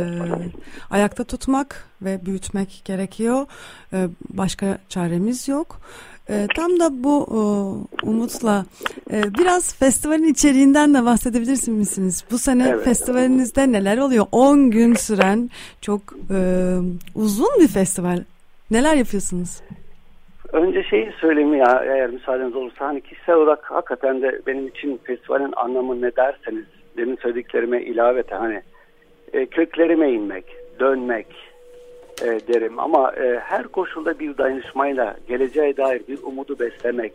ayakta tutmak ve büyütmek gerekiyor. E, başka çaremiz yok. E, tam da bu e, umutla e, biraz festivalin içeriğinden de bahsedebilir misiniz? Bu sene evet. festivalinizde neler oluyor? 10 gün süren çok e, uzun bir festival. Neler yapıyorsunuz? Önce şeyi söyleyeyim ya eğer müsaadeniz olursa hani kişisel olarak hakikaten de benim için festivalin anlamı ne derseniz demin söylediklerime ilavete hani e, köklerime inmek, dönmek e, derim ama e, her koşulda bir dayanışmayla geleceğe dair bir umudu beslemek,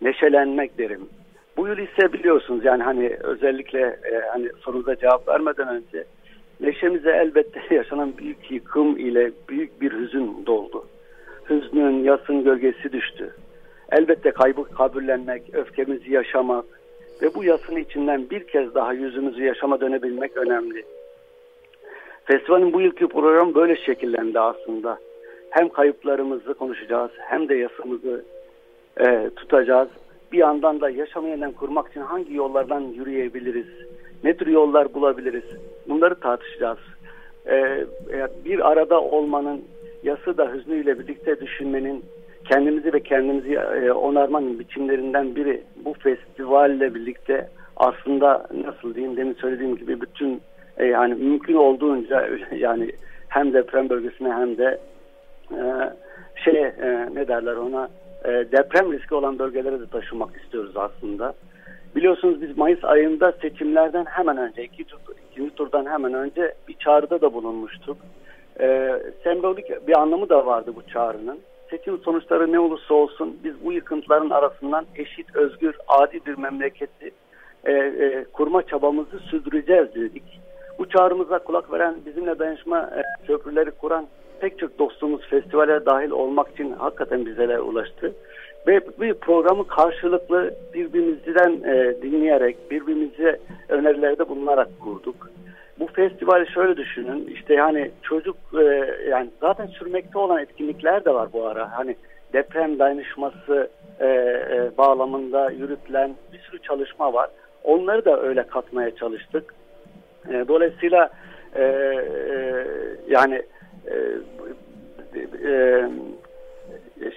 neşelenmek derim. Bu yıl ise biliyorsunuz yani hani özellikle e, hani sorunuza cevap vermeden önce neşemize elbette yaşanan büyük yıkım ile büyük bir hüzün doldu hüznün, yasın gölgesi düştü. Elbette kaybı kabullenmek, öfkemizi yaşamak ve bu yasın içinden bir kez daha yüzümüzü yaşama dönebilmek önemli. Festivalin bu yılki programı böyle şekillendi aslında. Hem kayıplarımızı konuşacağız hem de yasımızı e, tutacağız. Bir yandan da yaşamı yeniden kurmak için hangi yollardan yürüyebiliriz? Ne tür yollar bulabiliriz? Bunları tartışacağız. E, bir arada olmanın yası da hüznüyle birlikte düşünmenin kendimizi ve kendimizi e, onarmanın biçimlerinden biri bu festivalle birlikte aslında nasıl diyeyim demin söylediğim gibi bütün e, yani mümkün olduğunca yani hem deprem bölgesine hem de e, şey ne derler ona deprem riski olan bölgelere de taşımak istiyoruz aslında. Biliyorsunuz biz Mayıs ayında seçimlerden hemen önce iki tur, ikinci turdan hemen önce bir çağrıda da bulunmuştuk e, sembolik bir anlamı da vardı bu çağrının. Seçim sonuçları ne olursa olsun biz bu yıkıntıların arasından eşit, özgür, adil bir memleketi e, e, kurma çabamızı sürdüreceğiz dedik. Bu çağrımıza kulak veren, bizimle dayanışma e, köprüleri kuran pek çok dostumuz festivale dahil olmak için hakikaten bizlere ulaştı. Ve bir programı karşılıklı birbirimizden e, dinleyerek, birbirimize önerilerde bulunarak kurduk bu festivali şöyle düşünün işte yani çocuk e, yani zaten sürmekte olan etkinlikler de var bu ara. Hani deprem dayanışması e, e, bağlamında yürütülen bir sürü çalışma var. Onları da öyle katmaya çalıştık. E, dolayısıyla e, e, yani e, e,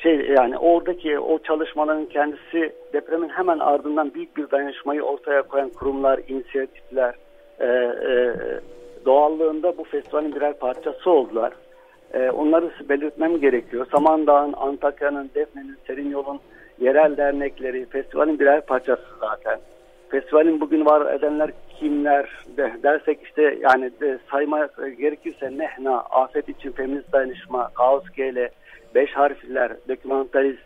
şey yani oradaki o çalışmaların kendisi depremin hemen ardından büyük bir dayanışmayı ortaya koyan kurumlar, inisiyatifler, e, e, doğallığında bu festivalin birer parçası oldular. E, onları belirtmem gerekiyor. Samandağ'ın, Antakya'nın, Defne'nin, Serin Yol'un yerel dernekleri festivalin birer parçası zaten. Festivalin bugün var edenler kimler de, dersek işte yani de sayma gerekirse Nehna, Afet için Feminist Dayanışma, Kaos GL, Beş Harfler, Dokümentarist,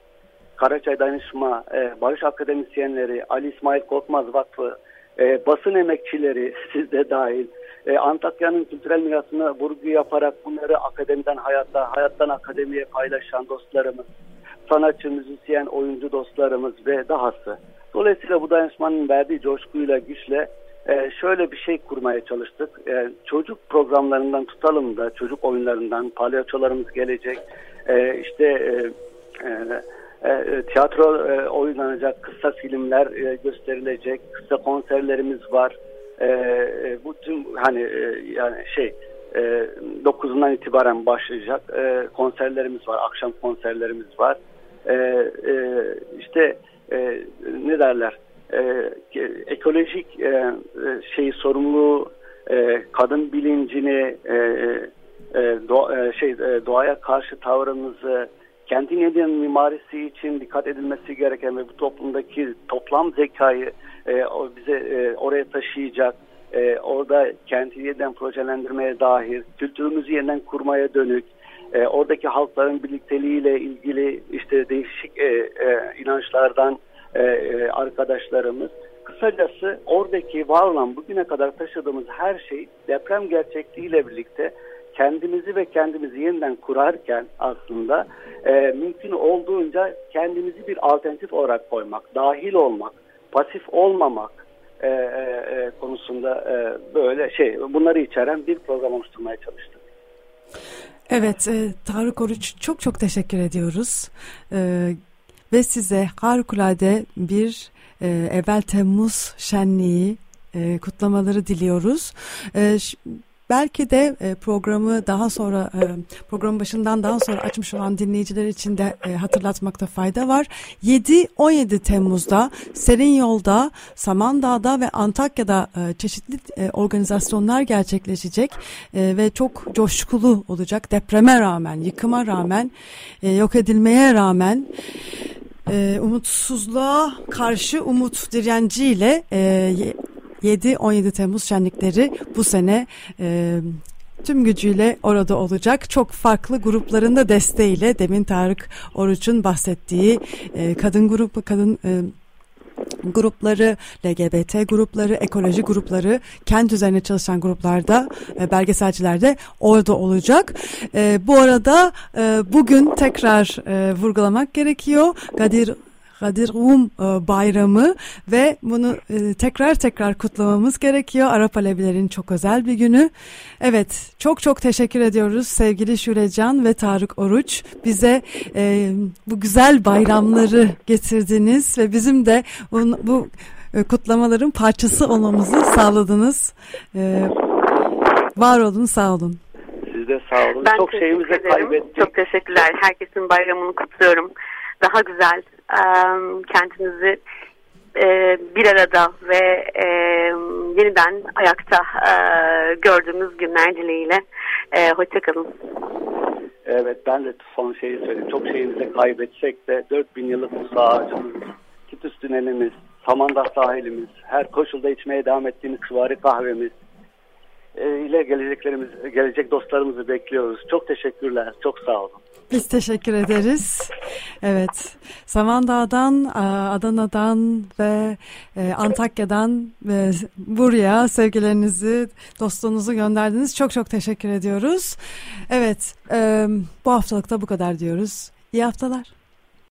Karaçay Dayanışma, e, Barış Akademisyenleri, Ali İsmail Korkmaz Vakfı, e, basın emekçileri siz de dahil e, Antakya'nın kültürel mirasını vurgu yaparak bunları akademiden hayatta, hayattan akademiye paylaşan dostlarımız, sanatçı, müzisyen, oyuncu dostlarımız ve dahası. Dolayısıyla bu dayanışmanın verdiği coşkuyla, güçle e, şöyle bir şey kurmaya çalıştık. E, çocuk programlarından tutalım da çocuk oyunlarından palyaçolarımız gelecek. E, işte e, e, e, e, tiyatro e, oynanacak, kısa filmler e, gösterilecek, kısa konserlerimiz var. Bu tüm hani yani şey e, 9'undan itibaren başlayacak konserlerimiz var, akşam konserlerimiz var. E, işte ne derler? Ekolojik şey sorumluluğu, kadın bilincini, doğa, şey doğaya karşı tavrımızı, kentin yeniden mimarisi için dikkat edilmesi gereken ve bu toplumdaki toplam zekayı e, bize e, oraya taşıyacak, e, orada kenti yeniden projelendirmeye dair, kültürümüzü yeniden kurmaya dönük, e, oradaki halkların birlikteliğiyle ilgili işte değişik e, e, inançlardan e, e, arkadaşlarımız, kısacası oradaki var olan bugüne kadar taşıdığımız her şey deprem gerçekliğiyle birlikte kendimizi ve kendimizi yeniden kurarken aslında e, mümkün olduğunca kendimizi bir alternatif olarak koymak, dahil olmak, pasif olmamak e, e, e konusunda e, böyle şey bunları içeren bir program oluşturmaya çalıştık. Evet, e, Tarık Oruç çok çok teşekkür ediyoruz. E, ve size harikulade bir e, evvel Temmuz şenliği e, kutlamaları diliyoruz. E, Belki de e, programı daha sonra e, programın başından daha sonra açmış olan dinleyiciler için de e, hatırlatmakta fayda var. 7-17 Temmuz'da Serin Yol'da, Samandağ'da ve Antakya'da çeşitli organizasyonlar gerçekleşecek ve çok coşkulu olacak. Depreme rağmen, yıkıma rağmen, yok edilmeye rağmen umutsuzluğa karşı umut direnciyle 7-17 Temmuz şenlikleri bu sene e, tüm gücüyle orada olacak. Çok farklı grupların da desteğiyle demin Tarık Oruç'un bahsettiği e, kadın grubu, kadın e, grupları, LGBT grupları, ekoloji grupları, kent üzerine çalışan gruplarda, e, belgeselcilerde orada olacak. E, bu arada e, bugün tekrar e, vurgulamak gerekiyor. Kadir Kadir Rum e, bayramı ve bunu e, tekrar tekrar kutlamamız gerekiyor. Arap Alevilerin çok özel bir günü. Evet çok çok teşekkür ediyoruz sevgili Şurecan ve Tarık Oruç. Bize e, bu güzel bayramları getirdiniz ve bizim de bu, bu kutlamaların parçası olmamızı sağladınız. Var olun sağ olun. Siz de sağ olun. Ben çok şeyimizi kaybettik. Çok teşekkürler. Herkesin bayramını kutluyorum. Daha güzel, kendinizi e, bir arada ve e, yeniden ayakta e, gördüğümüz günler dileğiyle. E, hoşçakalın. Evet ben de son şeyi söyleyeyim. Çok şeyimizi kaybetsek de 4000 yıllık Musa ağacımız, Kitus tünelimiz, Samandağ sahilimiz, her koşulda içmeye devam ettiğimiz kıvari kahvemiz, ile geleceklerimiz, gelecek dostlarımızı bekliyoruz. Çok teşekkürler. Çok sağ olun. Biz teşekkür ederiz. Evet, Samandağ'dan, Adana'dan ve e, Antakya'dan ve buraya sevgilerinizi, dostluğunuzu gönderdiniz. Çok çok teşekkür ediyoruz. Evet, bu haftalıkta bu kadar diyoruz. İyi haftalar.